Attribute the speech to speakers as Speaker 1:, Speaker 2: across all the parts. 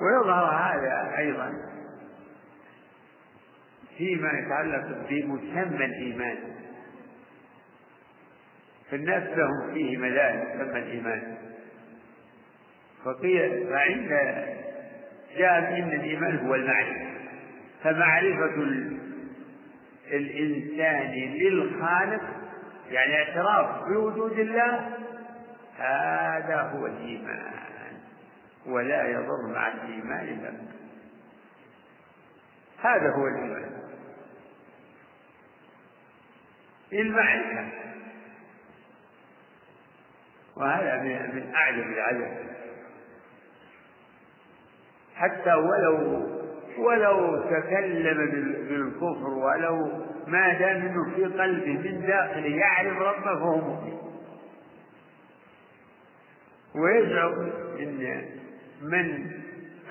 Speaker 1: ويظهر هذا أيضا فيما يتعلق بمسمى الإيمان. فالناس لهم فيه مذاهب مسمى الإيمان. فقيل فعند جاء إن الإيمان هو المعرفة فمعرفة الإنسان للخالق يعني اعتراف بوجود الله هذا هو الإيمان. ولا يضر مع الإيمان ذنب هذا هو الإيمان. المعرفة وهذا من أعجب العجب حتى ولو ولو تكلم بالكفر ولو ما دام إنه في قلبه من داخله يعرف ربه فهو مؤمن. ويزعم إن من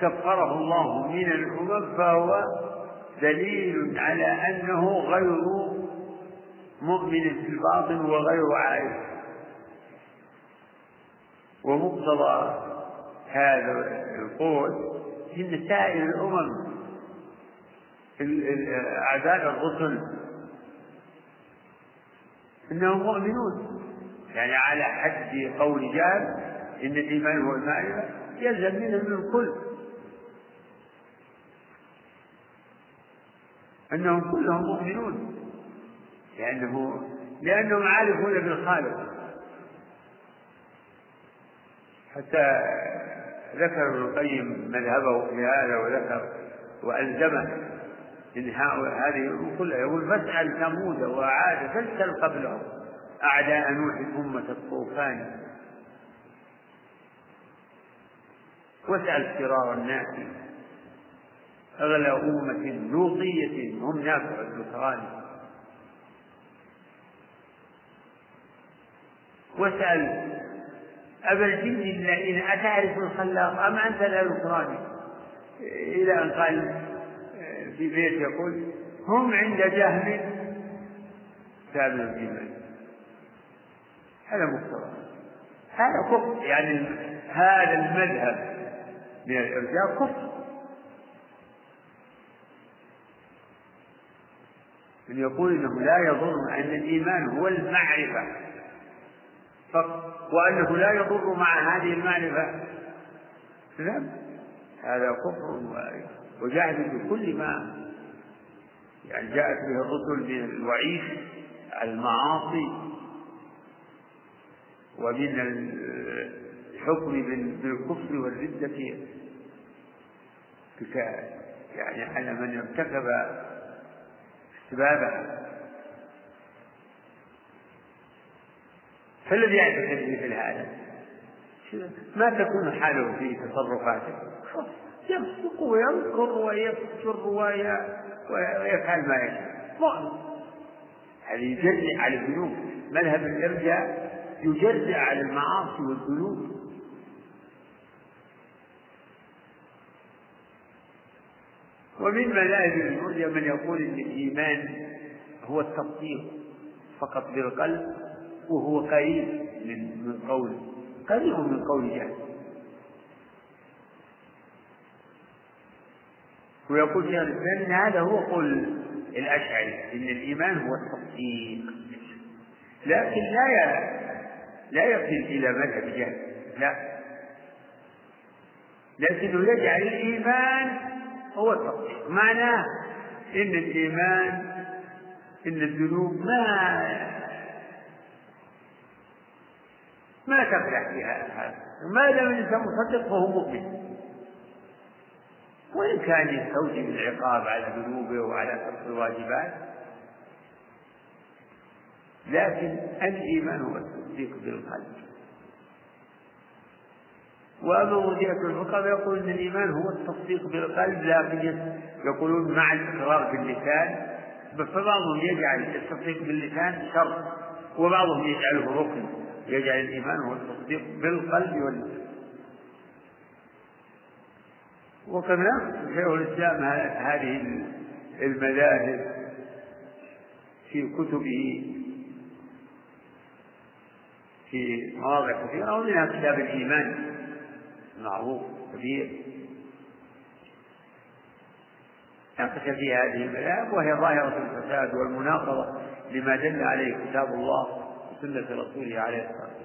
Speaker 1: كفره الله من الامم فهو دليل على أنه غير مؤمن في الباطن وغير عارف. ومقتضى هذا القول إن سائر الأمم أعداء الرسل إنهم مؤمنون. يعني على حد قول جاب إن الإيمان هو المعرفة. يلزم منهم الكل. أنهم كلهم مؤمنون. لأنه لأنهم عارفون بالخالق. حتى ذكر ابن القيم مذهبه في هذا وذكر وألزمه. إن هذه كلها يقول فاسأل ثمود وعاد فاسأل قبلهم. أعداء نوح أمة الطوفان. واسأل فرار الناس. أغلى أمة لوطية هم نافع الذكران. واسأل أبا الجن الذين أتعرف الخلاق أم أنت لا ذكران إلى أن قال في بيت يقول هم عند جهل. كانوا الإيمان هذا مقتضى هذا كفر يعني هذا المذهب. من الإرجاء كفر. من يقول إنه لا يضر أن الإيمان هو المعرفة. فقط. وأنه لا يضر مع هذه المعرفة. لا. هذا كفر وجاهد بكل ما يعني جاءت به الرسل من الوعيد المعاصي ومن الحكم بالكفر والردة. يعني على من ارتكب اسبابها فالذي يعتقد مثل هذا؟ ما تكون حاله في تصرفاته. يصدق ويذكر ويفجر ويفعل ما يشاء. مؤمن هذا يجرئ على الذنوب. مذهب الإرجاء يجرئ على المعاصي والذنوب. ومن مذاهب المرجع من يقول إن الإيمان هو التصديق فقط بالقلب وهو قريب من من قول قريب من قول جهل ويقول شيخ الإسلام إن هذا هو قول الأشعري إن الإيمان هو التصديق لكن لا لا يصل إلى مذهب جهل لا. لكنه يجعل الإيمان هو التصديق معناه إن الإيمان إن الذنوب ما ما تفلح فيها هذا. ما دام الإنسان مصدق فهو مؤمن. وإن كان يستوجب العقاب على ذنوبه وعلى ترك الواجبات لكن الإيمان هو التصديق بالقلب. وأما مرجئة الفقهاء يقول أن الإيمان هو التصديق بالقلب لكن يقولون مع الإقرار باللسان. فبعضهم يجعل التصديق باللسان شرط وبعضهم يجعله ركن. يجعل الإيمان هو التصديق بالقلب واللسان. وكما شيخ الإسلام هذه المذاهب في كتبه في مواضع كثيرة ومنها كتاب الإيمان. معروف كبير. ناقش في هذه المذاهب وهي ظاهرة الفساد والمناقضة لما دل عليه كتاب الله وسنة رسوله عليه الصلاة والسلام.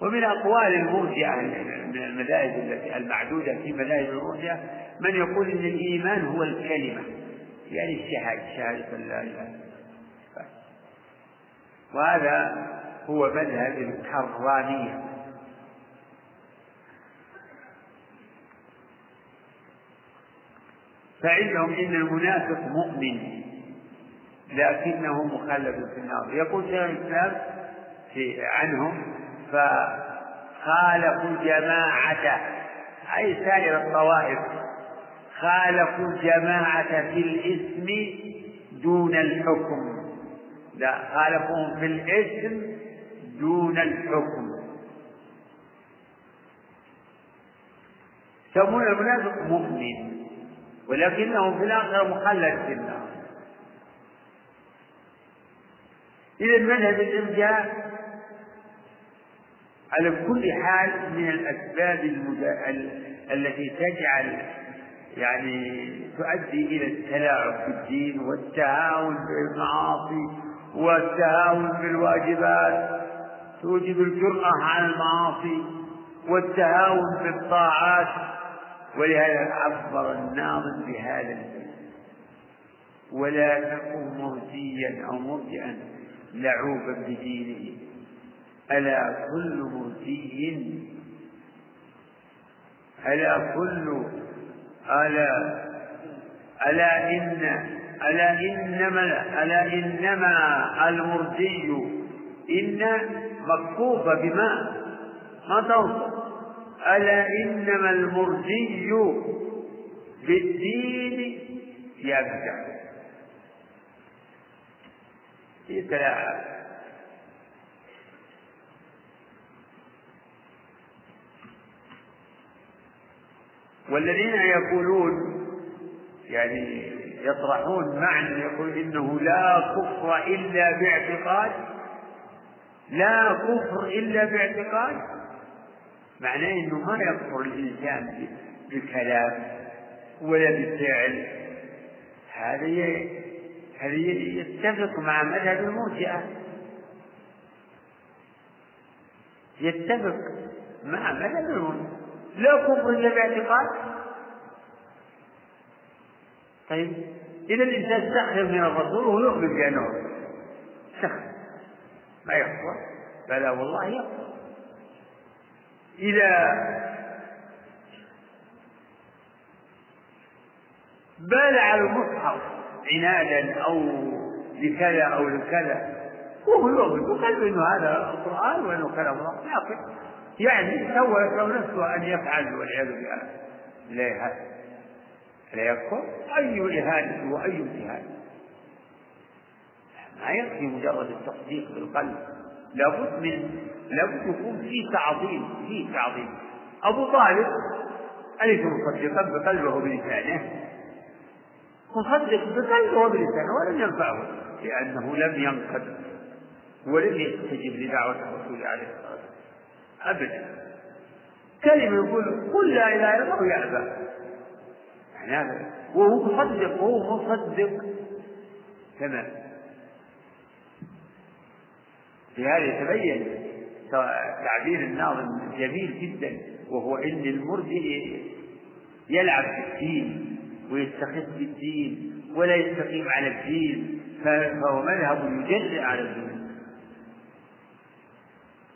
Speaker 1: ومن أقوال المرجئة من المذاهب التي المعدودة في مذاهب المرجئة من يقول إن الإيمان هو الكلمة يعني الشهادة شهادة لا إله إلا وهذا هو مذهب الحرانية فعندهم إن المنافق مؤمن لكنه مخلد في النار. يقول شيخ الإسلام عنهم فخالفوا الجماعة أي سائر الطوائف خالفوا الجماعة في الاسم دون الحكم. لا خالفوهم في الاسم دون الحكم. يسمون المنافق مؤمن. ولكنه في الآخرة مخلد في النار. إذا مذهب الإرجاء على كل حال من الأسباب التي تجعل يعني تؤدي إلى التلاعب في الدين والتهاون بالمعاصي والتهاون بالواجبات. توجب الجرأة على المعاصي والتهاون بالطاعات. ولهذا عبر الناظم بهذا البيت ولا تكن مرجيا أو مرجئا لعوبا بدينه. ألا كل مرجي ألا كل؟ ألا؟ ألا إن؟ ألا إنما؟ ألا إنما المرجي إن مكفوفة بما ما توصف ألا إنما المرجي بالدين يبدع يتلاعب والذين يقولون يعني يطرحون معنى يقول إنه لا كفر إلا باعتقاد لا كفر إلا باعتقاد معناه أنه ما يكفر الإنسان بالكلام ولا بالفعل. هذا يتفق مع مذهب المرجئة يتفق مع مذهب المرجئة لا كفر إلا باعتقاد. طيب إذا الإنسان استخدم من الرسول وهو يؤمن بأنه استخدم ما يكفر بلى والله يكفر إذا بال على المصحف عنادا أو لكذا أو لكذا وهو يؤمن بقلبه أنه هذا القرآن وأنه كلام الله. لكن يعني سوى له نفسه أن يفعل والعياذ بالله. لا يكفر أي إهانة وأي امتهان ما يكفي مجرد التصديق بالقلب. لابد من لابد يكون في تعظيم في تعظيم. أبو طالب أليس مصدقا بقلبه بلسانه. مصدق بقلبه وبلسانه ولم ينفعه لأنه لم ينقد ولم يستجب لدعوة الرسول عليه الصلاة والسلام. أبدا. كلمة يقول قل لا إله إلا الله ويأبى يعني هذا. وهو مصدق وهو مصدق. تمام. في هذا يتبين تعبير الناظم جميل جدا وهو إن المرجئ يلعب في الدين ويستخف بالدين ولا يستقيم على الدين فهو مذهب يجرئ على الدين.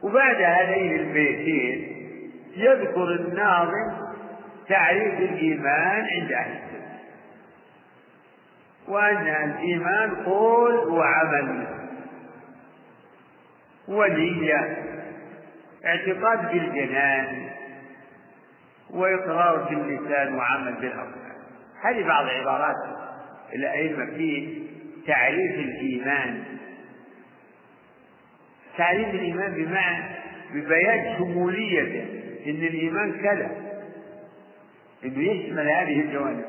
Speaker 1: وبعد هذين البيتين يذكر الناظم تعريف الإيمان عند أهل السنة. وأن الإيمان قول وعمل ونية اعتقاد بالجنان وإقرار باللسان وعمل بالأركان هذه بعض عبارات الأئمة في تعريف الإيمان. تعريف الإيمان بمعنى ببيان شموليته إن الإيمان كذا. إنه يشمل هذه الجوانب.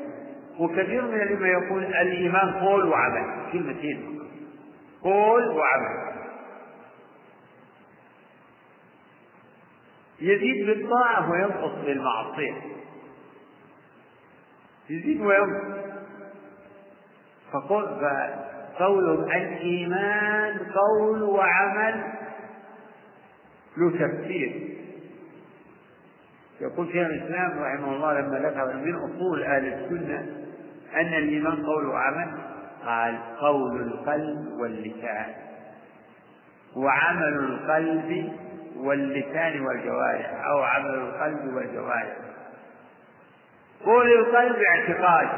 Speaker 1: وكثير من العلماء يقول الإيمان قول وعمل كلمتين قول وعمل. يزيد بالطاعة وينقص بالمعصية. يزيد وينقص. فقولهم الإيمان قول وعمل له تفسير. يقول شيخ الإسلام رحمه الله لما ذكر من أصول أهل السنة أن الإيمان قول وعمل قال قول القلب واللسان. وعمل القلب واللسان والجوارح أو عمل القلب والجوارح. قول القلب اعتقاد.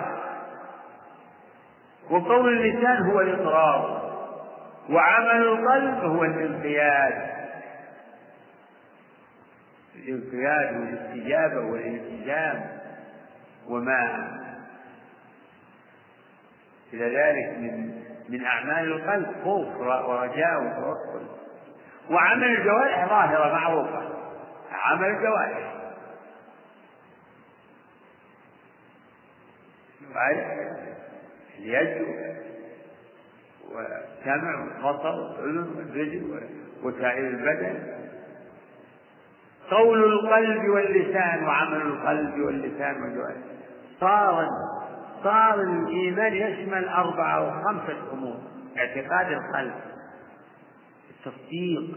Speaker 1: وقول اللسان هو الإقرار. وعمل القلب هو الانقياد. الانقياد والاستجابة والالتزام وما إلى ذلك من من أعمال القلب. خوف ورجاء وتوكل. وعمل الجوارح ظاهرة معروفة. عمل الجوارح. اليد والسمع والبصر والأذن والرجل وسائر البدن. قول القلب واللسان وعمل القلب واللسان والجوارح. صار صار الإيمان يشمل أربعة أو خمسة أمور. اعتقاد القلب. التصديق.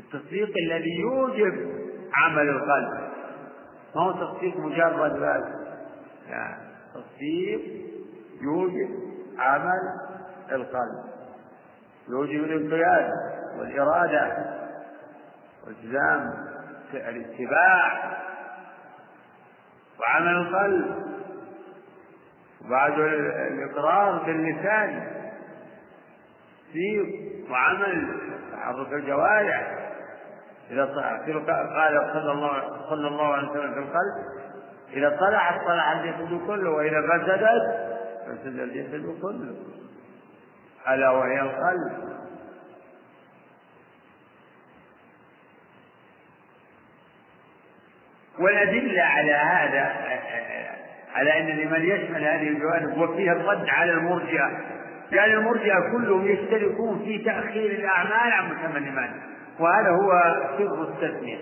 Speaker 1: التصديق الذي يوجب عمل القلب. ما هو تصديق مجرد بس؟ لا تصديق يوجب عمل القلب. يوجب الانقياد والإرادة والتزام الاتباع وعمل القلب. وبعد الإقرار باللسان في وعمل تحرك الجوارح. إذا قال صلى الله صلى الله عليه وسلم في القلب إذا طلعت طلع الجسد كله وإذا فسدت فسد الجسد كله. ألا وهي القلب. والأدلة على هذا على أن لمن يشمل هذه الجوانب وفيها الرد على المرجئة. لأن المرجئة كلهم يشتركون في تأخير الأعمال عن الإيمان وهذا هو سر التسمية.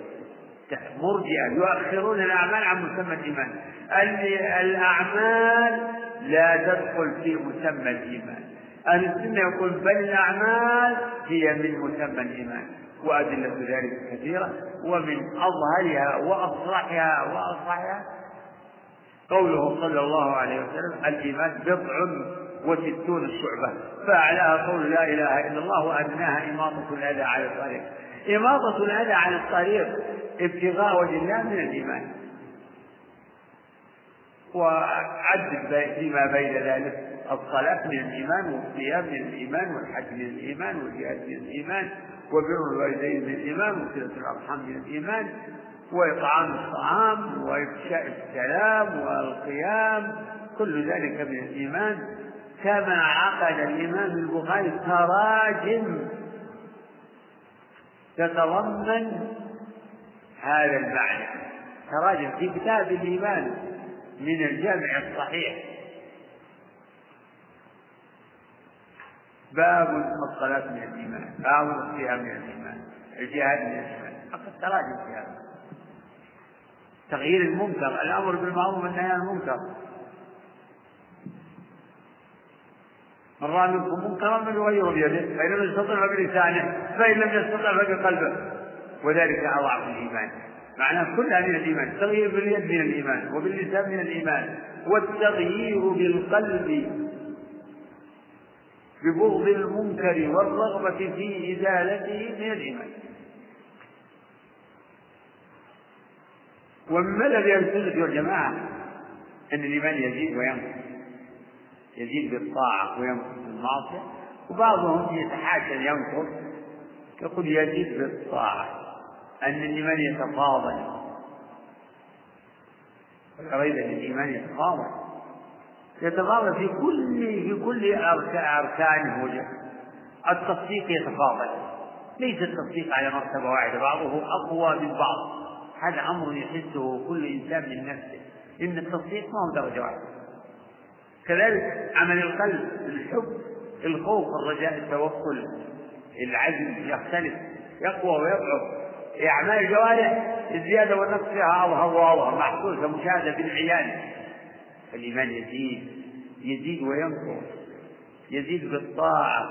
Speaker 1: مرجئة يؤخرون الأعمال عن مسمى الإيمان الأعمال لا تدخل في مسمى الإيمان. أهل السنة يقول بل الأعمال هي من مسمى الإيمان. وأدلة ذلك كثيرة. ومن أظهرها وأصرحها وأصرحها قوله صلى الله عليه وسلم الإيمان بضع وستون شعبة فأعلاها قول لا إله إلا الله وأدناها إماطة الأذى على الطريق. إماطة الأذى عن الطريق ابتغاء وجه الله من الإيمان. وعدد فيما بين ذلك الصلاة من الإيمان والصيام من الإيمان والحج من الإيمان والجهاد من الإيمان وبر الوالدين من الإيمان وصلة الأرحام من الإيمان وإطعام الطعام وإفشاء السلام والقيام كل ذلك من الإيمان. كما عقد الإمام البخاري تراجم تتضمن هذا المعنى. تراجم في كتاب الإيمان من الجامع الصحيح. باب الصلاة من الإيمان باب الصيام من الإيمان الجهاد من الإيمان. فقد تراجم في هذا. تغيير المنكر الأمر بالمعروف والنهي عن المنكر. من رأى منكم منكرا فليغيره بيده فإن لم يستطع فبلسانه فإن لم يستطع فبقلبه وذلك أضعف الإيمان. معناه كلها من الإيمان التغيير باليد من الإيمان وباللسان من الإيمان والتغيير بالقلب. ببغض المنكر والرغبة في إزالته من الإيمان. ومما الذي يلتزم والجماعة أن الإيمان يزيد وينقص. يزيد بالطاعة وينقص بالمعصية وبعضهم يتحاشى ينقص يقول يزيد بالطاعة أن الإيمان يتفاضل والعقيدة أن الإيمان يتفاضل يتفاضل في كل في كل أركانه. التصديق يتفاضل ليس التصديق على مرتبة واحدة بعضه أقوى من بعض. هذا أمر يحسه كل إنسان من نفسه. إن التصديق ما هو درجة واحدة. كذلك عمل القلب الحب الخوف الرجاء التوكل العزم يختلف يقوى ويضعف أعمال الجوارح الزيادة والنقص فيها أظهر وأظهر محسوسة مشاهدة بالعيان الإيمان يزيد يزيد وينقص يزيد بالطاعة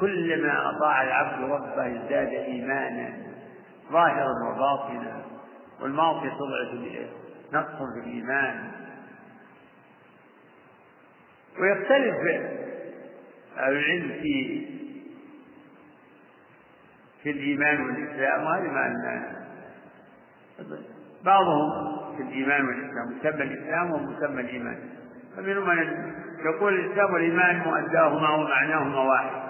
Speaker 1: كلما أطاع العبد ربه ازداد إيمانا ظاهرا وباطنا والمعصية تضعف نقص في الإيمان. ويختلف أهل العلم في في الإيمان والإسلام وهذه ما بعضهم في الإيمان والإسلام مسمى الإسلام ومسمى الإيمان. فمنهم من يقول الإسلام والإيمان مؤداهما ومعناهما واحد.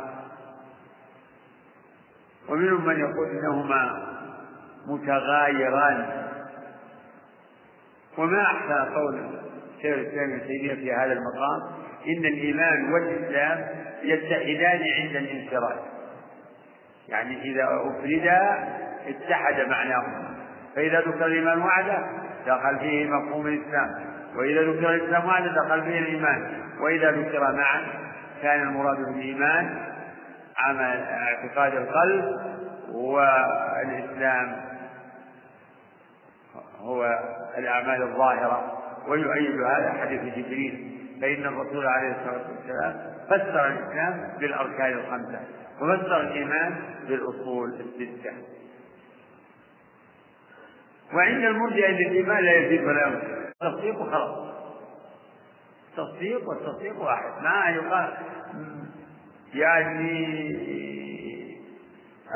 Speaker 1: ومنهم من يقول إنهما متغايران. وما أحسن قول شيخ الإسلام ابن تيمية في هذا المقام؟ إن الإيمان والإسلام يتحدان عند الانفراد. يعني إذا أفردا اتحد معناهما فإذا ذكر الإيمان وحده دخل فيه مفهوم الإسلام. وإذا ذكر الإسلام وحده دخل فيه الإيمان. وإذا ذكر معا كان المراد بالإيمان عمل اعتقاد القلب والإسلام هو الأعمال الظاهرة. ويؤيد هذا حديث جبريل. فإن الرسول عليه الصلاة والسلام فسر الإسلام بالأركان الخمسة وفسر الإيمان بالأصول الستة. وعند المرجع أن الإيمان لا يزيد ولا ينقص. تصديق وخلاص. تصديق والتصديق واحد. ما يقال يعني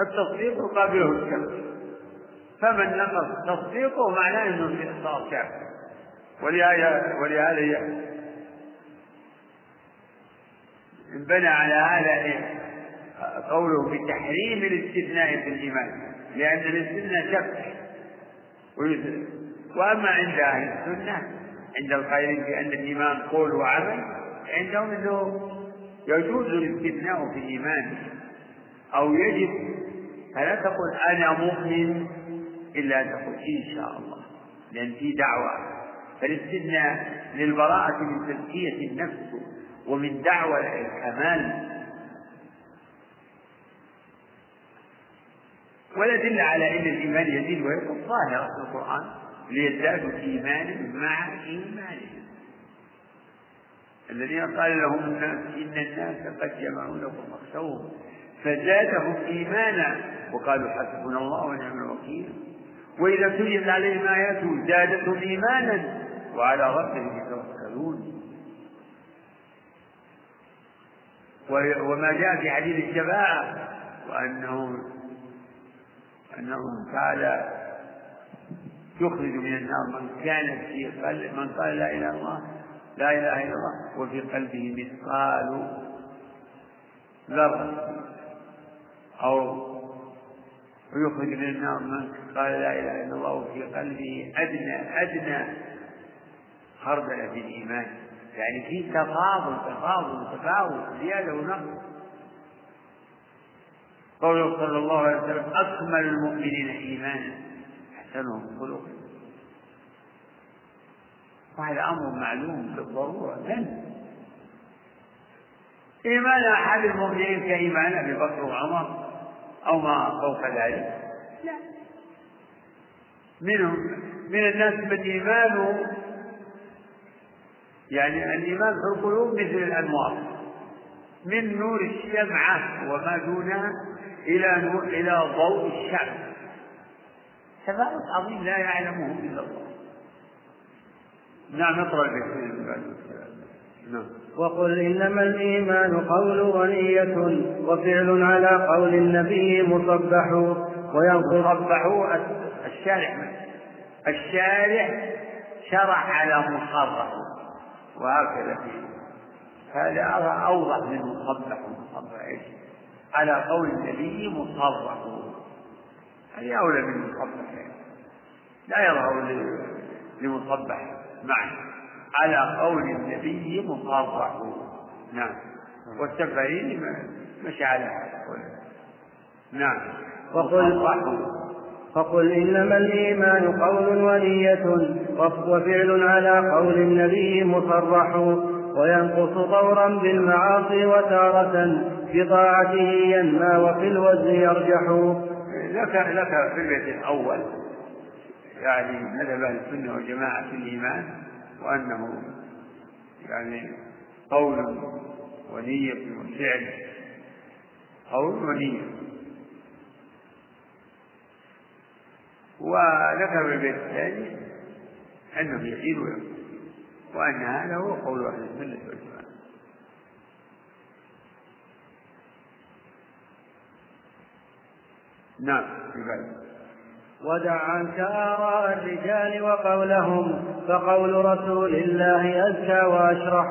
Speaker 1: التصديق يقابله الشك فمن نقص تصديقه معناه إنه صار كافر. ولهذا ولهذا انبنى على هذا قوله بتحريم الاستثناء في الإيمان. لأن الاستثناء شك وأما عند أهل السنة عند القائلين بأن الإيمان قول وعمل عندهم إنه يجوز الاستثناء في الإيمان. أو يجب. فلا تقل أنا مؤمن إلا أن تقول إن شاء الله. لأن في دعوة. فالاستثناء للبراءة من تزكية النفس. ومن دعوى الكمال. والأدلة على أن الإيمان يزيد وينقص ظاهرة في القرآن. ليزدادوا إيمانا مع إيمانهم الذين قال لهم الناس إن الناس قد جمعوا لكم فاخشوهم فزادهم إيمانا. وقالوا حسبنا الله ونعم الوكيل. وإذا تليت عليهم آياته زادتهم إيمانا. وعلى ربهم يتوكلون. وما جاء في حديث الشفاعة وأنه أنه تعالى يخرج من النار من كان في قلب من قال لا إله إلا الله لا إله إلا الله وفي قلبه مثقال ذرة. أو ويخرج من النار من قال لا إله إلا الله وفي قلبه أدنى أدنى خردل في الإيمان. يعني في تفاضل تفاضل تفاوت زيادة ونقص. قوله صلى الله عليه وسلم أكمل المؤمنين إيمانا. أحسنهم خلقا وهذا أمر معلوم بالضرورة. من إيمان أحد المؤمنين كإيمان أبي بكر وعمر أو ما فوق ذلك؟ لا. منهم من الناس من إيمانه يعني الإيمان في القلوب مثل الأنوار. من نور الشمعة وما دونها إلى نور إلى ضوء الشمس تفاوت عظيم لا يعلمه إلا الله. نعم اقرأ
Speaker 2: نعم. وقل إنما الإيمان قول ونية وفعل على قول النبي مصبح
Speaker 1: وينقص مصبح الشارع. الشارع شرع على مصرح وهكذا فيه هذا أوضح من مصبح مصبح إيش؟ على قول النبي مصرح. هذه أولى من مصبح لا يظهر لمصبح معه على قول النبي مصرح. نعم. والسفرين مشى على هذا نعم.
Speaker 2: وقل فقل إنما الإيمان قول ونية وفعل على قول النبي مصرح وينقص طورا بالمعاصي وتارة بطاعته ينمى وفي الوزن يرجح.
Speaker 1: لك لك في البيت الأول يعني مذهب أهل السنة والجماعة في الإيمان وأنه يعني قول ونية وفعل قول ونية. وذكر البيت الثاني أنه يزيد وينقص وأن هذا هو قول أهل السنة والجماعة. نعم في
Speaker 2: ودع عنك آراء الرجال وقولهم فقول رسول الله أزكى وأشرح.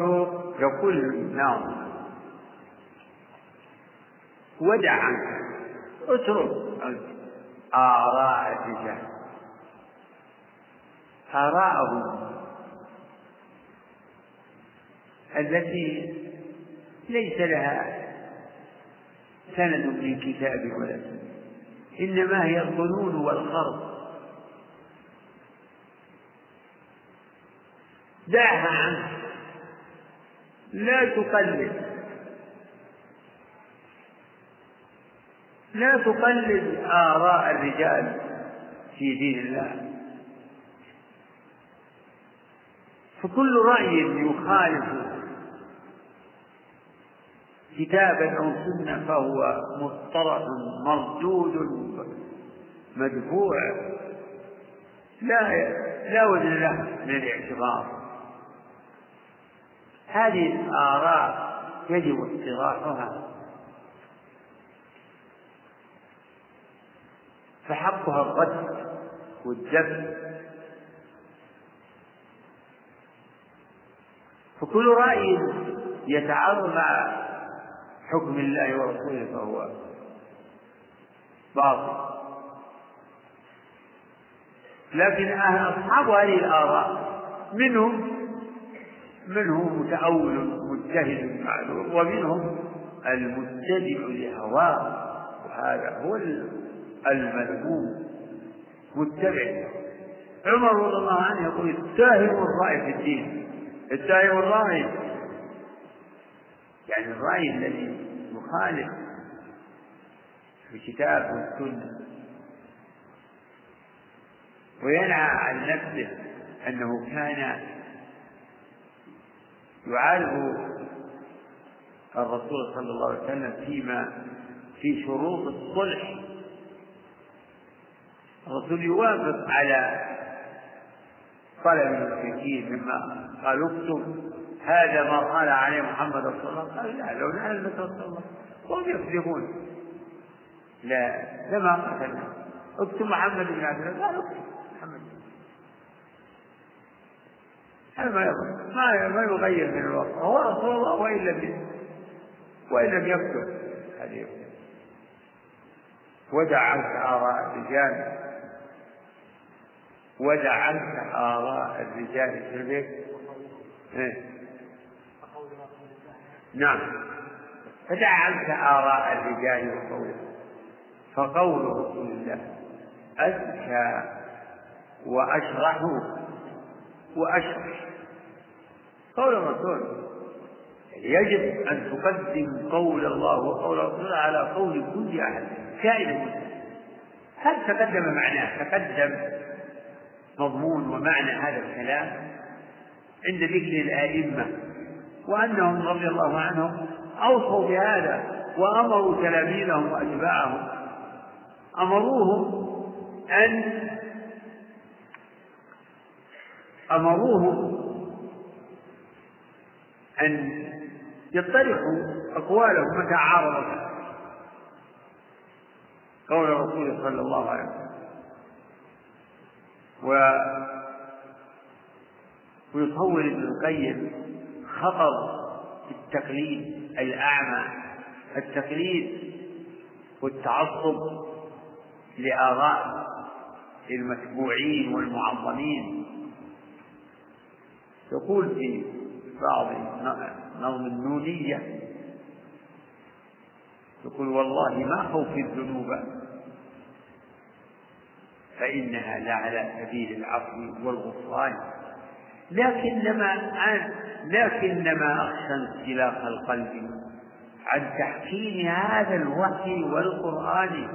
Speaker 1: يقول نعم. ودع عنك اترك. آراء الرجال آراءهم التي ليس لها سند من كتاب ولا سنة إنما هي الظنون والخرط دعها عنك لا تقلد. لا تقلد آراء الرجال في دين الله. فكل رأي يخالف كتابا أو سنة فهو مصطلح مردود مدفوع. لا لا وزن له من الاعتبار. هذه الآراء يجب اصطلاحها فحقها الرد والدفع فكل رأي يتعارض مع حكم الله ورسوله فهو باطل. لكن أصحاب هذه الآراء منهم منهم متأول مجتهد معلوم ومنهم المتبع لهواه. وهذا هو المذموم متبع. عمر رضي الله عنه يقول اتهم الرأي في الدين. اتهم الرأي يعني الرأي الذي يخالف الكتاب والسنة. وينهى عن نفسه أنه كان يعارض الرسول صلى الله عليه وسلم فيما في شروط الصلح. الرسول يوافق على طلب المشركين مما قال اكتب هذا ما قال عليه محمد صلى الله. عليه وسلم قال لا لو نعلم صلى الله. وهم يكذبون. لا لما قتلنا اكتب محمد بن عبد الله. قال اكتب محمد. هذا ما ما ما يغير من الوقت هو رسول الله وإن لم وإن لم يكتب. هذه ودع آراء الرجال. عنك آراء الرجال في البيت. إيه؟ نعم. عنك آراء الرجال وقوله. فقول رسول الله أزكى وأشرح. وأشرح. قول الرسول يجب أن تقدم قول الله وقول رسوله على قول كل أحد. كائن. هل تقدم معناه؟ تقدم. مضمون ومعنى هذا الكلام عند ذكر الآئمة وأنهم رضي الله عنهم أوصوا بهذا وأمروا تلاميذهم وأتباعهم. أمروهم أن أمروهم أن يطرحوا أقوالهم متى عارضت قول الرسول صلى الله عليه وسلم و ويصور ابن القيم خطر التقليد الأعمى. التقليد والتعصب لآراء المتبوعين والمعظمين. يقول في بعض نظم النونية يقول والله ما خوفي الذنوب. فإنها لعلى سبيل العفو والغفران. لكنما لكنما أخشى انسلاخ القلب عن تحكيم هذا الوحي والقرآن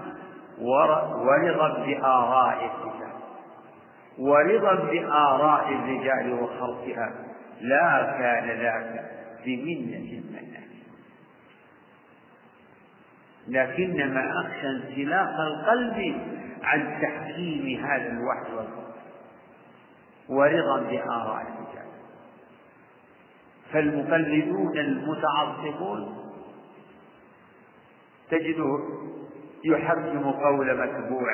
Speaker 1: ورضا بآراء الرجال. ورضا بآراء الرجال وخلقها. لا كان ذاك بمنة منك لكنما أخشى انسلاخ القلب عن تحكيم هذا الوحي والقرآن ورضا بآراء الرجال. فالمقلدون المتعصبون تجده يحكم قول متبوع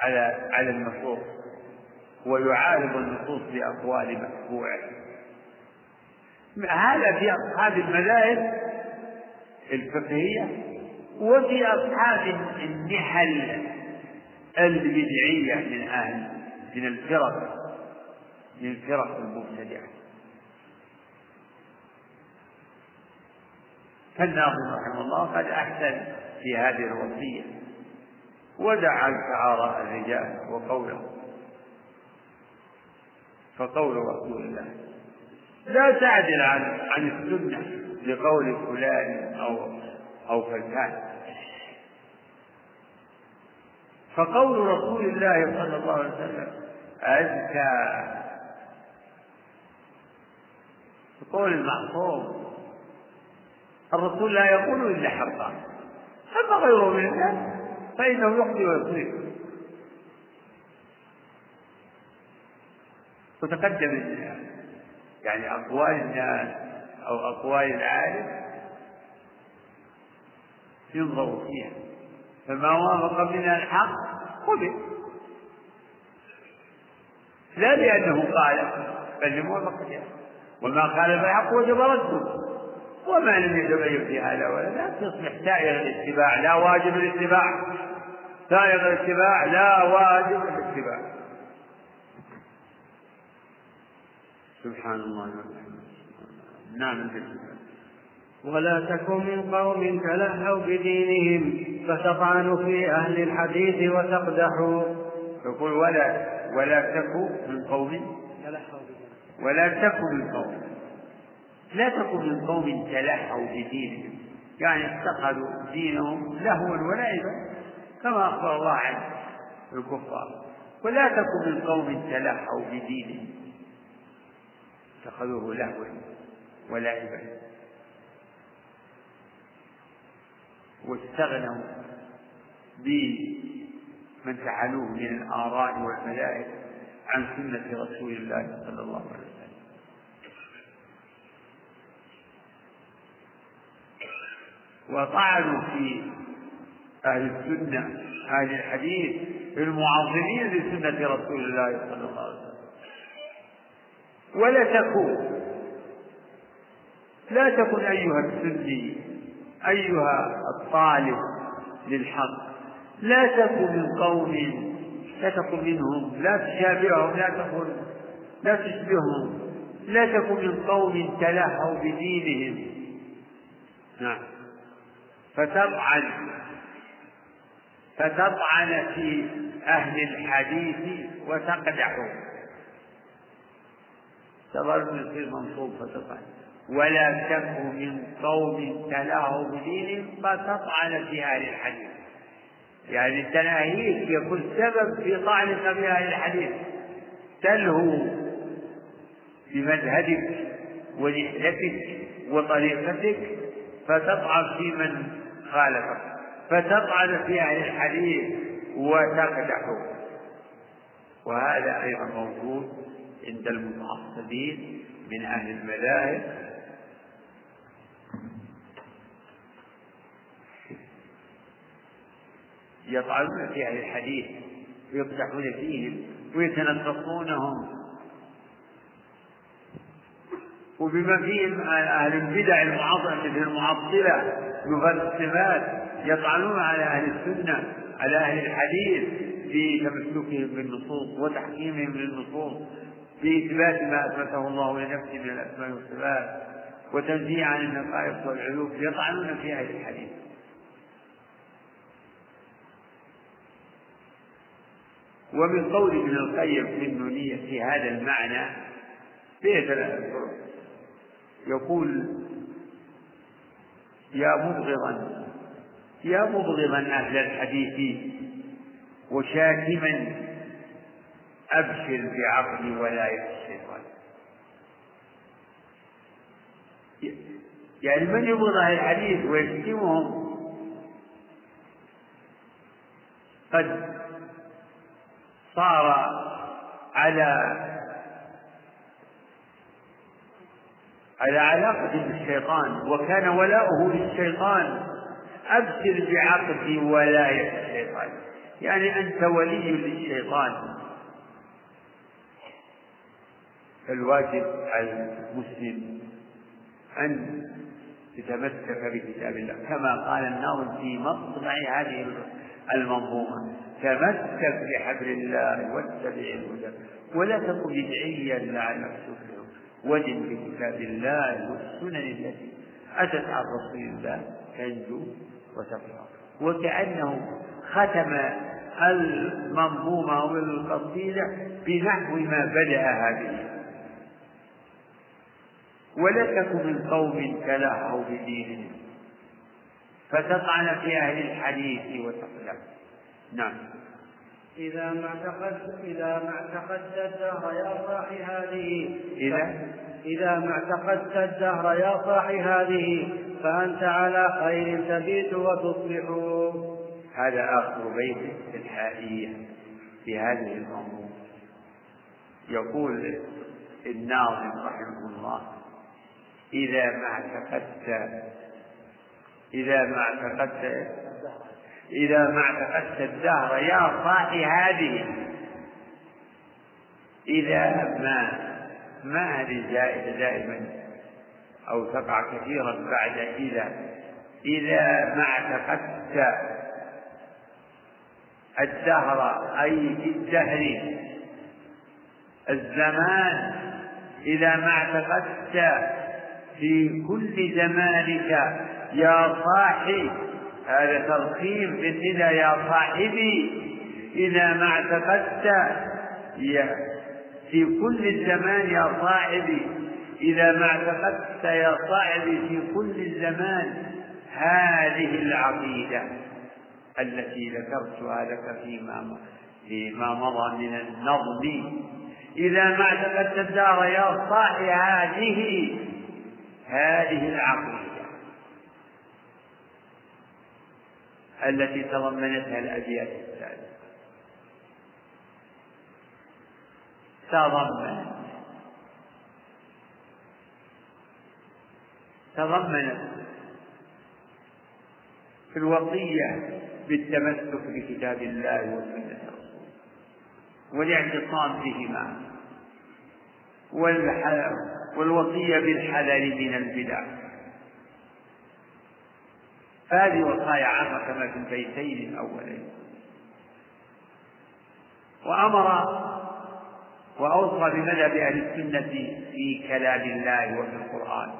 Speaker 1: على على النصوص ويعارض النصوص بأقوال متبوعه هذا في أصحاب المذاهب الفقهية وفي أصحاب النحل البدعية من أهل من الفرق من الفرق المبتدعة. فالناظم رحمه الله قد أحسن في هذه الوصية ودعا شعار الرجال وقوله فقول رسول الله لا تعدل عن عن السنة. لقول فلان أو أو فلان. فقول رسول الله صلى الله عليه وسلم أزكى. قول المعصوم. الرسول لا يقول إلا حقا. أما غيره من الناس فإنه يخطئ ويصيب وتقدم يعني أقوال الناس. أو أقوال العالم ينظر فيها. فما وافق منها الحق قبل لا لأنه قال بل لموافقتها وما قال فالحق وجب رده. وما لم يتبين في هذا ولا لا تصبح سائر الاتباع لا واجب الاتباع. سائر الاتباع لا واجب الاتباع. سبحان الله. نعم
Speaker 2: ولا تكن من قوم تلهوا بدينهم فتطعن في أهل الحديث وتقدحوا.
Speaker 1: يقول ولا ولا تكن من قوم. ولا تكن من قوم. لا تكن من قوم تلهوا بدينهم. يعني اتخذوا دينهم لهوا ولعبا كما أخبر الله عن الكفار. ولا تكن من قوم تلهوا بدينهم. اتخذوه لهوا. ولعبا واستغنوا بمن فعلوه من الآراء والمذاهب عن سنة رسول الله صلى الله عليه وسلم. وطعنوا في أهل السنة أهل الحديث المعظمين لسنة رسول الله صلى الله عليه وسلم. ولا تكون لا تكن أيها السني أيها الطالب للحق. لا تكن من قوم لا تكن منهم لا تشابههم لا تكن لا تشبههم. لا تكن من قوم تلهوا بدينهم. نعم. فتطعن فتطعن في أهل الحديث وتقدحوا تظل يصير منصوب فتطعن. ولا تك من قوم تلاهوا بدينهم فتطعن في أهل الحديث. يعني تناهيك يكون سبب في طعنك في أهل الحديث. تلهو بمذهبك ونحلتك وطريقتك فتطعن في من خالفك. فتطعن في أهل الحديث وتقدح. وهذا أيضا موجود عند المتعصبين من أهل المذاهب يطعنون في أهل الحديث ويقدحون فيهم ويتنقصونهم وبما فيهم أهل البدع المعظمة مثل المعطلة الصفات يطعنون على أهل السنة على أهل الحديث في تمسكهم بالنصوص وتحكيمهم للنصوص في إثبات ما أثبته الله لنفسه من الأسماء والصفات وتنزيه عن النقائص والعيوب يطعنون في أهل الحديث. ومن قول ابن القيم في النونية في هذا المعنى فيه ثلاثة طرق. يقول يا مبغضا يا مبغضا أهل الحديث وشاكما أبشر بعقل ولاية الشيطان يعني من يبغض أهل الحديث ويشتمهم؟ قد صار على على علاقة بالشيطان وكان ولاؤه للشيطان أبشر بعقد ولاية الشيطان. يعني أنت ولي للشيطان. فالواجب على المسلم أن يتمسك بكتاب الله كما قال الناظم في مطلع هذه المنظومة. تمسك بحبل الله واتبع الهدى ولا تكن بدعيا لعلك تفلح ودن بكتاب الله والسنن التي أتت عن رسول الله تنجو وتفلح وكأنه ختم المنظومة والقصيدة بنحو ما بدأ هذه. ولا تك من قوم تلاحوا بدينهم. فتطعن في أهل الحديث وتقلب نعم.
Speaker 2: إذا ما اعتقدت إذا ما اعتقدت الدهر يا صاح هذه
Speaker 1: إذا؟
Speaker 2: إذا ما اعتقدت الدهر يا صاح هذه فأنت على خير تبيت وتصبح.
Speaker 1: هذا آخر بيت الحائية في هذه المنظومة يقول الناظم رحمه الله إذا ما اعتقدت إذا ما اعتقدت إذا ما اعتقدت الدهر يا صاحي هذه. إذا ما ما هذه زائدة دائما أو تقع كثيرا بعد إذا. إذا ما اعتقدت الدهر أي في الدهر الزمان إذا ما اعتقدت في كل زمانك يا صاحي هذا ترخيم بالندى يا صاحبي. إذا ما اعتقدت في كل الزمان يا صاحبي. إذا ما اعتقدت يا صاحبي في كل الزمان هذه العقيدة التي ذكرتها لك فيما فيما مضى من النظم. إذا ما اعتقدت الدار يا صاحي هذه هذه العقيدة. التي تضمنتها الأبيات السابقة تضمنت تضمنت في الوصية بالتمسك بكتاب الله وسنة رسوله والاعتصام بهما والوصية بالحذر من البدع فهذه وصايا عامة كما في البيتين الأولين. وأمر وأوصى بمذهب أهل السنة في كلام الله وفي القرآن.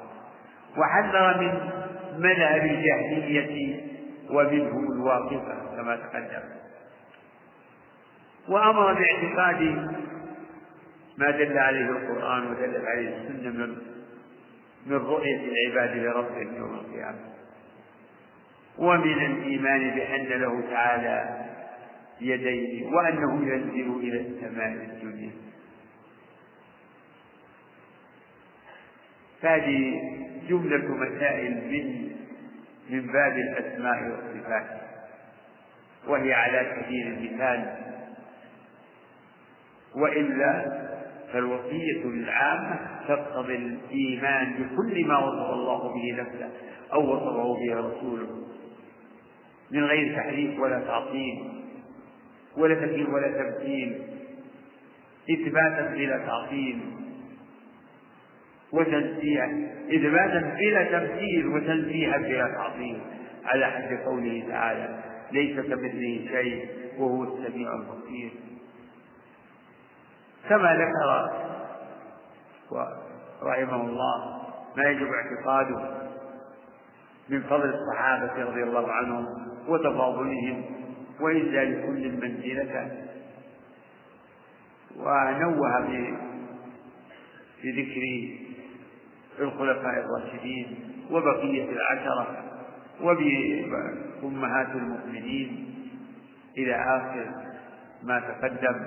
Speaker 1: وحذر من مذهب الجاهلية ومنه الواقفة كما تقدم. وأمر باعتقاد ما دل عليه القرآن ودلت عليه السنة من من رؤية العباد لربهم يوم القيامة. ومن الإيمان بأن له تعالى يديه وأنه ينزل إلى السماء الدنيا. هذه جملة مسائل من من باب الأسماء والصفات وهي على سبيل المثال وإلا فالوصية العامة تقتضي الإيمان بكل ما وصف الله به نفسه أو وصفه به رسوله. من غير تحريف ولا تعطيل ولا تكييف ولا تمثيل إثباتا بلا تعطيل وتنزيها إثباتا بلا تمثيل وتنزيها بلا تعطيل. على حد قوله تعالى ليس كمثله شيء وهو السميع البصير. كما ذكر رحمه الله ما يجب اعتقاده من فضل الصحابة رضي الله عنهم وتفاضلهم وإنزال كل منزلته ونوه في ذكر الخلفاء الراشدين وبقية العشرة وبأمهات المؤمنين إلى آخر ما تقدم.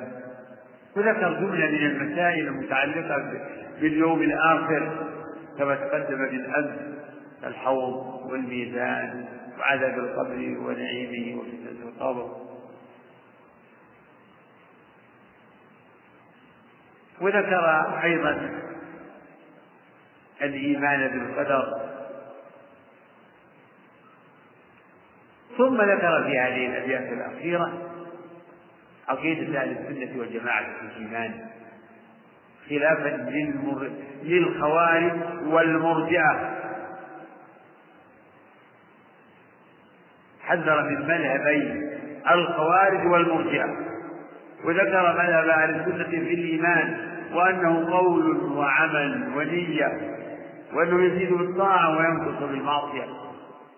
Speaker 1: وذكر جملة من المسائل المتعلقة باليوم الآخر كما تقدم بالأمس الحوض والميزان وعذاب القبر ونعيمه وفتنة القبر وذكر أيضا الإيمان بالقدر ثم ذكر في هذه الأبيات الأخيرة عقيدة أهل السنة والجماعة في الإيمان خلافا. للخوارج والمرجئة حذر من مذهبي الخوارج والمرجئة. وذكر مذهب أهل السنة في الإيمان وأنه قول وعمل ونية وأنه يزيد بالطاعة وينقص بالمعصية.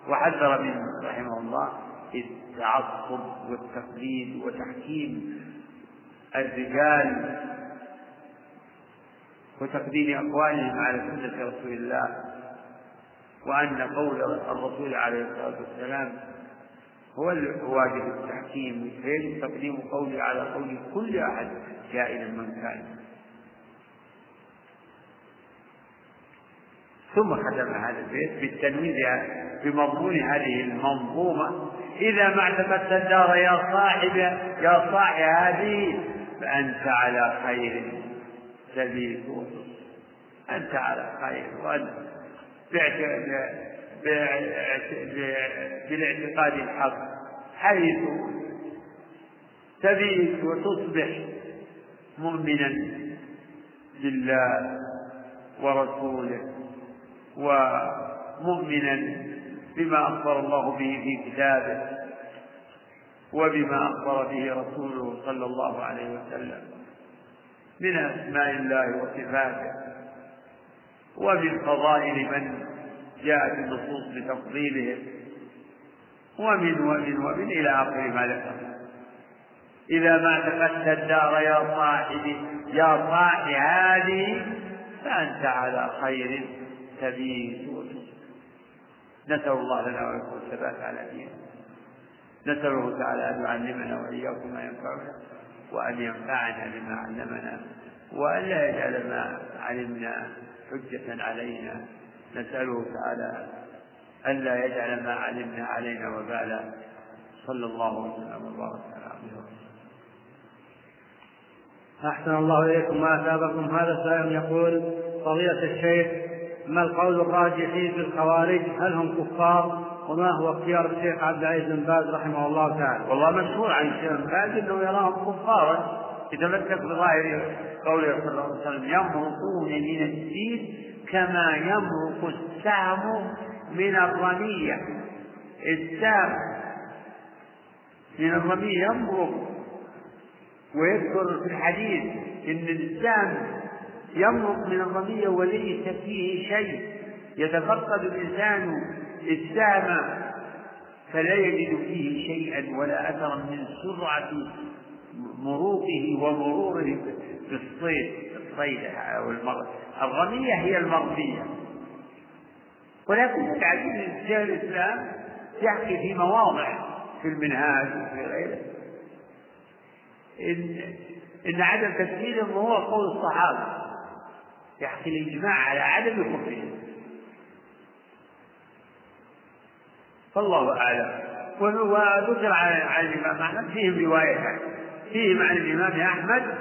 Speaker 1: وحذر منه رحمه الله التعصب والتقليد وتحكيم الرجال وتقديم أقوالهم على سنة رسول الله وأن قول الرسول عليه الصلاة والسلام هو الواجب التحكيم فيجب تقديم قولي على قول كل أحد كائنا من كان. ثم ختم هذا البيت بالتنويه بمضمون هذه المنظومة. إذا ما اعتقدت الدار يا صاحب يا صاحب هذه فأنت على خير سبيل أنت على خير. وأنت بالاعتقاد الحق حيث تبيت وتصبح مؤمنا بالله ورسوله ومؤمنا بما أخبر الله به في كتابه وبما أخبر به رسوله صلى الله عليه وسلم من أسماء الله وصفاته ومن فضائل من جاءت النصوص بتفضيلهم ومن ومن ومن إلى آخر ما ذكر. إذا ما اعتقدت الدار يا صاحبي يا صاحي هذه فأنت على خير تبيت. نسأل الله لنا ولكم الثبات على دينه. نسأله تعالى أن يعلمنا وإياكم ما ينفعنا وأن ينفعنا بما علمنا وأن لا يجعل ما علمنا حجة علينا. نسأله تعالى ألا يجعل ما علمنا علينا وبالا صلى الله وسلم وبارك على عبده
Speaker 2: أحسن الله إليكم ما أثابكم. هذا سائل يقول فضيلة الشيخ ما القول الراجح في الخوارج؟ هل هم كفار؟ وما هو اختيار الشيخ عبد العزيز بن باز رحمه الله تعالى؟
Speaker 1: والله مشهور عن الشيخ بن باز إنه يراهم كفارا. يتمسك بظاهر قوله صلى الله عليه وسلم يمرقون من الدين كما يمرق السهم من الرمية. السهم من الرمية يمرق. ويذكر في الحديث إن السهم يمرق من الرمية وليس فيه شيء. يتفقد الإنسان السهم فلا يجد فيه شيئا ولا أثرا من سرعة مروقه ومروره بالصيد الصيد أو المرض. الرمية هي المرضية. ولكن تعجيب شيخ الإسلام يحكي في مواضع في المنهاج وفي غيره. إن إن عدم تسليمهم هو قول الصحابة. يحكي الإجماع على عدم كفرهم فالله أعلم. وذكر عن الإمام أحمد فيهم روايتان. فيهم عن الإمام أحمد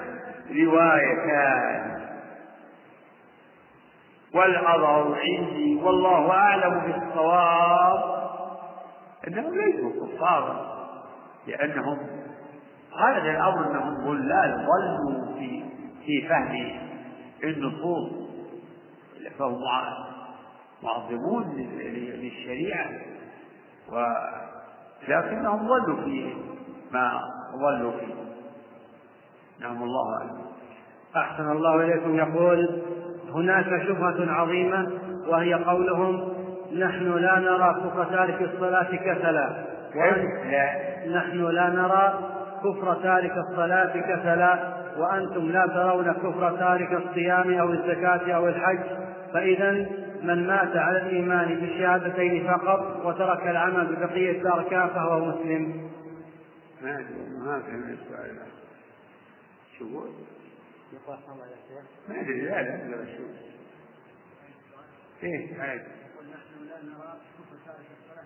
Speaker 1: روايتان. والأظهر عندي والله أعلم بالصواب. أنهم ليسوا كفارا لأنهم هذا الأمر أنهم ضلال ضلوا في في فهم النصوص. فهم معظمون للشريعة ولكنهم ضلوا في ما ضلوا فيه. نعم الله أعلم.
Speaker 2: أحسن الله إليكم يقول هناك شبهة عظيمة وهي قولهم نحن لا نرى كفر تارك الصلاة كسلا. نحن لا نرى كفر تارك الصلاة كسلا. وأنتم لا ترون كفر تارك الصيام أو الزكاة أو الحج. فإذا من مات على الإيمان بالشهادتين فقط وترك العمل ببقية الأركان فهو مسلم.
Speaker 1: ما ما فهم السؤال شو؟ ما أدري لا لا لا إيه عيب
Speaker 2: ونحن لا نرى كفر تارك الصلاة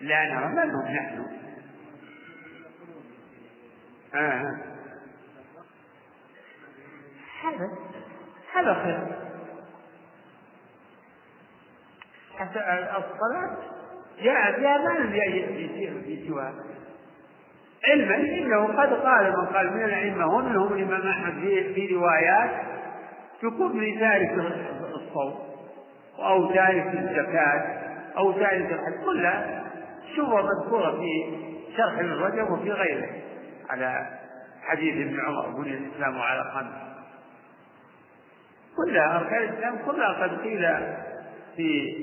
Speaker 1: لا نرى من هم نحن. آه. هذا هذا خير. حتى الصلاة جاء فيها ما يصير في سواها علما إنه قد قال من قال من الائمه ومنهم الإمام أحمد في, روايات تكون لتارك الصوم أو تارك الزكاة أو تارك الحج كلها شبهه مذكورة في شرح ابن رجب وفي غيره على حديث ابن عمر بني الإسلام على خمس. كلها أركان الإسلام كلها قد قيل في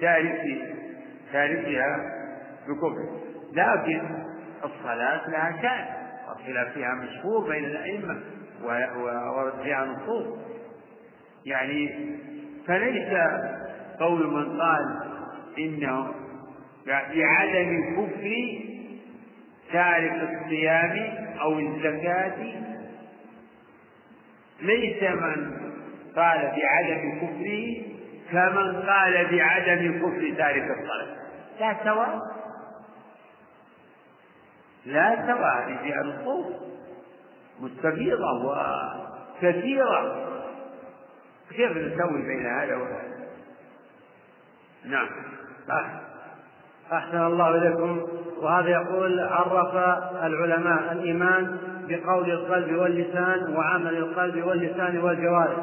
Speaker 1: تارك تاركها بكفر لكن الصلاة لها شأن والخلاف فيها مشهور بين الأئمة وورد فيها نصوص. يعني فليس قول من قال إنه بعدم كفر تارك الصيام أو الزكاة ليس من قال بعدم كفره كمن قال بعدم كفر تارك الصلاة. لا سواء. لا سواء هذه النصوص مستفيضة وكثيرة. كيف نسوي بين هذا وهذا؟ نعم.
Speaker 2: أحسن الله إليكم. وهذا يقول عرف العلماء الإيمان بقول القلب واللسان وعمل القلب واللسان والجوارح.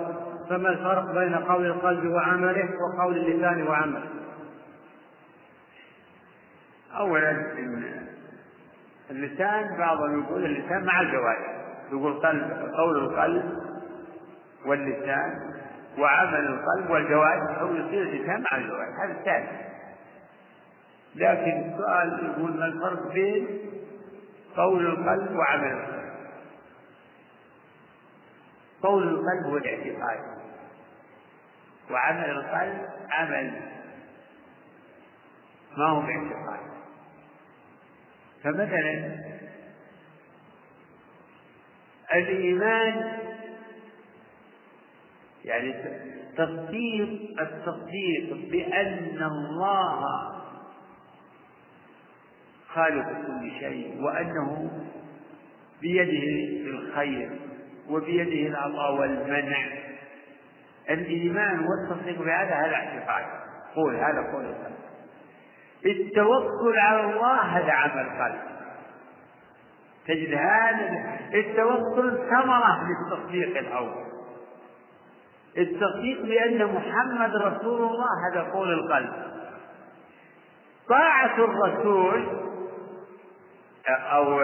Speaker 2: فما الفرق بين قول القلب وعمله وقول اللسان وعمله؟
Speaker 1: أولا اللسان بعضهم يقول اللسان مع الجوارح. يقول قلب قول القلب واللسان وعمل القلب والجوارح أو يصير اللسان مع الجوارح. هذا الثاني. لكن السؤال يقول ما الفرق بين قول القلب وعمل القلب؟ قول القلب هو الاعتقاد. وعمل القلب عمل. ما هو باعتقاد فمثلا الإيمان يعني تصديق التصديق بأن الله خالق كل شيء وأنه بيده الخير وبيده العطاء والمنع. الإيمان والتصديق بهذا هذا اعتقاد. قول هذا قول. القلب التوكل على الله هذا عمل قلب تجد هذا التوكل ثمرة للتصديق الأول. التصديق بأن محمد رسول الله هذا قول القلب. طاعة الرسول أو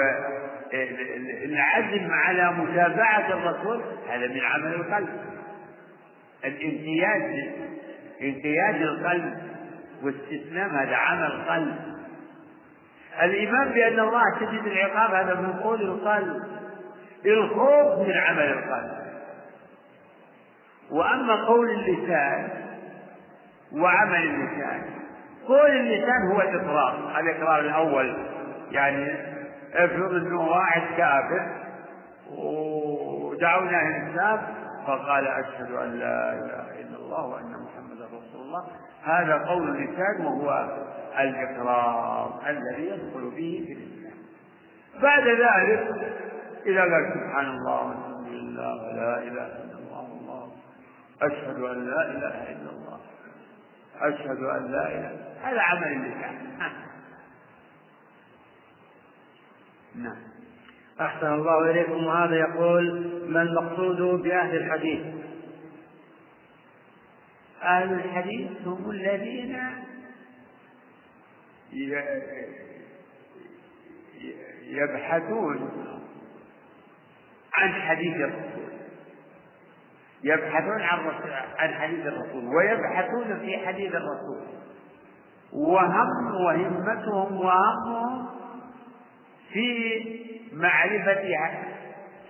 Speaker 1: العزم على متابعة الرسول هذا من عمل القلب. الانقياد انقياد القلب واستسلام هذا عمل قلب. الإيمان بأن الله شديد العقاب هذا من قول القلب. الخوف من عمل القلب. وأما قول اللسان وعمل اللسان قول اللسان هو الإقرار. الإقرار الأول يعني افرض أنه واحد كافر ودعوناه الإسلام فقال أشهد أن لا إله إلا الله وأن محمدا الله هذا قول اللسان وهو الإقرار الذي يدخل به في الإسلام. بعد ذلك إذا قال سبحان الله والحمد لله ولا إله إلا الله والله أشهد أن لا إله إلا الله. أشهد أن لا إله هذا عمل اللسان
Speaker 2: نعم. أحسن الله إليكم. وهذا يقول ما المقصود بأهل الحديث
Speaker 1: أهل الحديث هم الذين يبحثون عن حديث الرسول. يبحثون عن عن حديث الرسول ويبحثون في حديث الرسول. وهم وهمتهم وهمهم في معرفة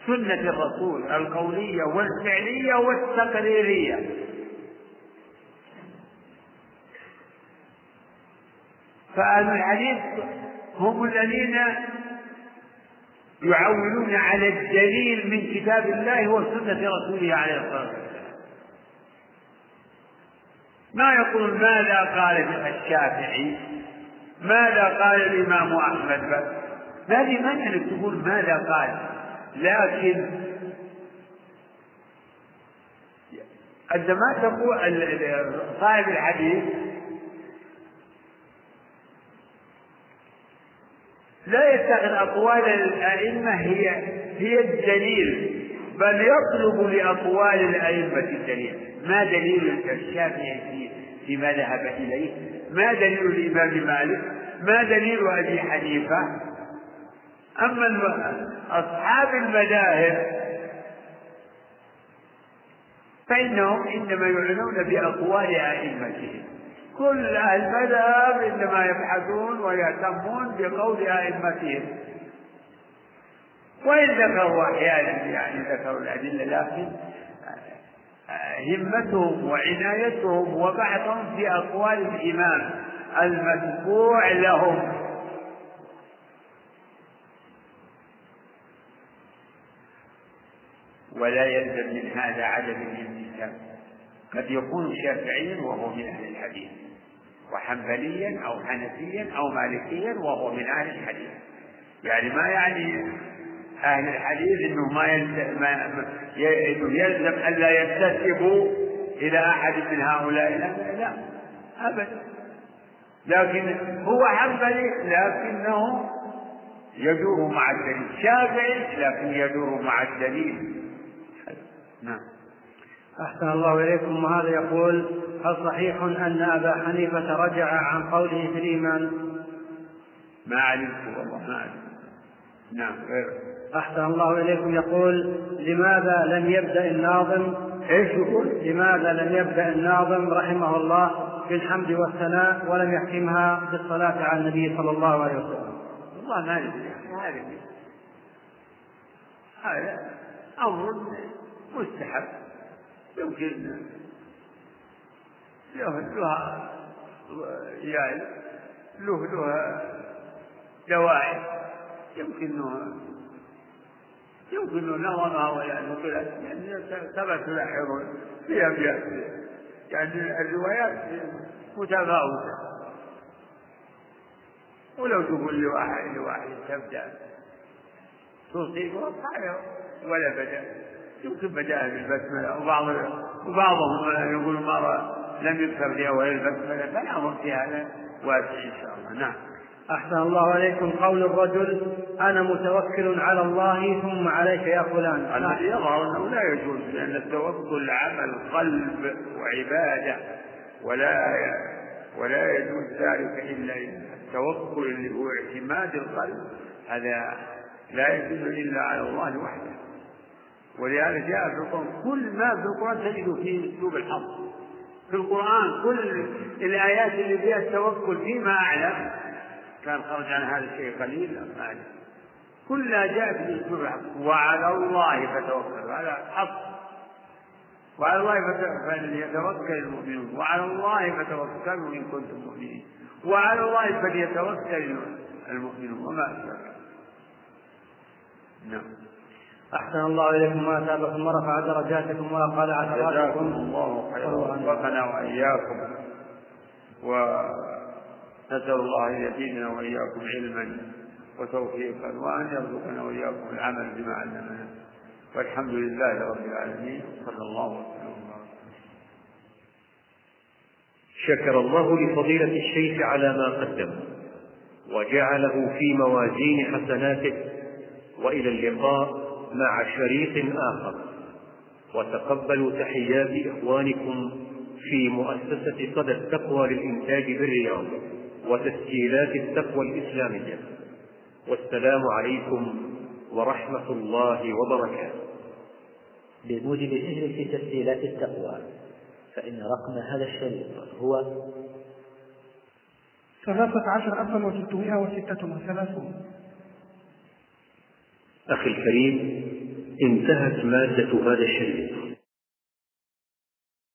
Speaker 1: سنة الرسول القولية والفعلية والتقريرية. فأهل الحديث هم الذين يعولون على الدليل من كتاب الله وسنة رسوله عليه الصلاة والسلام. ما يقول ماذا قال الشافعي؟ ماذا قال الإمام أحمد؟ بس ما انك تقول ماذا قال لكن عندما تقول صاحب الحديث لا يتخذ أقوال الأئمة هي هي الدليل بل يطلب لأقوال الأئمة الدليل. ما دليل الشافعي في فيما ذهب إليه؟ ما دليل الإمام مالك؟ ما دليل أبي حنيفة؟ أما أصحاب المذاهب فإنهم إنما يعنون بأقوال أئمتهم. كل أهل المذهب إنما يبحثون ويهتمون بقول أئمتهم. وإن ذكروا أحيانا يعني ذكروا الأدلة لكن همتهم وعنايتهم وبحثهم في أقوال الإمام المتبوع لهم. ولا يلزم من هذا عدم الالتزام قد يكون شافعيا وهو من أهل الحديث وحنبليا أو حنفيا أو مالكيا وهو من أهل الحديث. يعني ما يعني أهل الحديث أنه ما يلزم, إنه يلزم ألا ينتسبوا إلى أحد من هؤلاء. لا لا أبدا. لكن هو حنبلي لكنه يدور مع الدليل. شافعي لكن يدور مع الدليل. نعم.
Speaker 2: أحسن الله إليكم. وهذا يقول هل صحيح أن أبا حنيفة رجع عن قوله في الإيمان؟
Speaker 1: ما علمت والله ما علمت. نعم غير.
Speaker 2: أحسن الله إليكم. يقول لماذا لم يبدأ الناظم؟
Speaker 1: إيش يقول؟
Speaker 2: لماذا لم يبدأ الناظم رحمه الله بالحمد والثناء ولم يختمها بالصلاة على النبي صلى الله عليه وسلم؟
Speaker 1: والله ما ندري هذا هذا أمر مستحب. يمكن له له يعني له له دواعي. يمكن يمكن نظمها ولا نقلت يعني ثبت لاحظ في أبيات يعني الروايات متفاوتة. ولو تقول لواحد لواحد تبدأ. تصيبه ولا بدأ. يمكن بدأ بالبسملة وبعض وبعضهم يقول مرة لم يذكر في أول البسملة فالأمر في هذا واسع إن شاء الله. نعم.
Speaker 2: أحسن الله عليكم قول الرجل أنا متوكل على الله ثم عليك يا فلان.
Speaker 1: الذي يظهر أنه لا يجوز لأن التوكل عمل قلب وعبادة ولا ولا يجوز ذلك إلا التوكل اللي هو اعتماد القلب هذا لا يدل إلا على الله وحده. ولهذا جاء في القرآن. كل ما في القرآن تجده في أسلوب الحظ في القرآن كل الآيات اللي فيها التوكل فيما أعلم كان خرج عن هذا الشيء قليل أم أعلم. كلها جاءت بأسلوب الحظ وعلى الله فتوكل. هذا حق. وعلى الله فليتوكل المؤمنون. وعلى الله فتوكلوا إن كنتم مؤمنين. وعلى الله فليتوكل المؤمنون. وما أكثر نعم.
Speaker 2: أحسن الله إليكم ما أتابكم ورفع درجاتكم وأقال عثراتكم
Speaker 1: الله خيرا وفقنا وإياكم. ونسأل الله أن يزيدنا وإياكم علما وتوفيقا وأن يرزقنا وإياكم العمل بما علمنا. والحمد لله رب العالمين صلى الله وسلم.
Speaker 3: شكر الله لفضيلة الشيخ على ما قدم وجعله في موازين حسناته وإلى اللقاء. مع شريط آخر. وتقبلوا تحيات إخوانكم في مؤسسة صدى التقوى للإنتاج بالرياض وتسجيلات التقوى الإسلامية. والسلام عليكم ورحمة الله وبركاته.
Speaker 4: بموجب سجل في تسجيلات التقوى فإن رقم هذا الشريط هو
Speaker 5: ثلاثة عشر ألفا وستمائة وستة وثلاثون.
Speaker 3: أخي الكريم انتهت مادة هذا الشريط.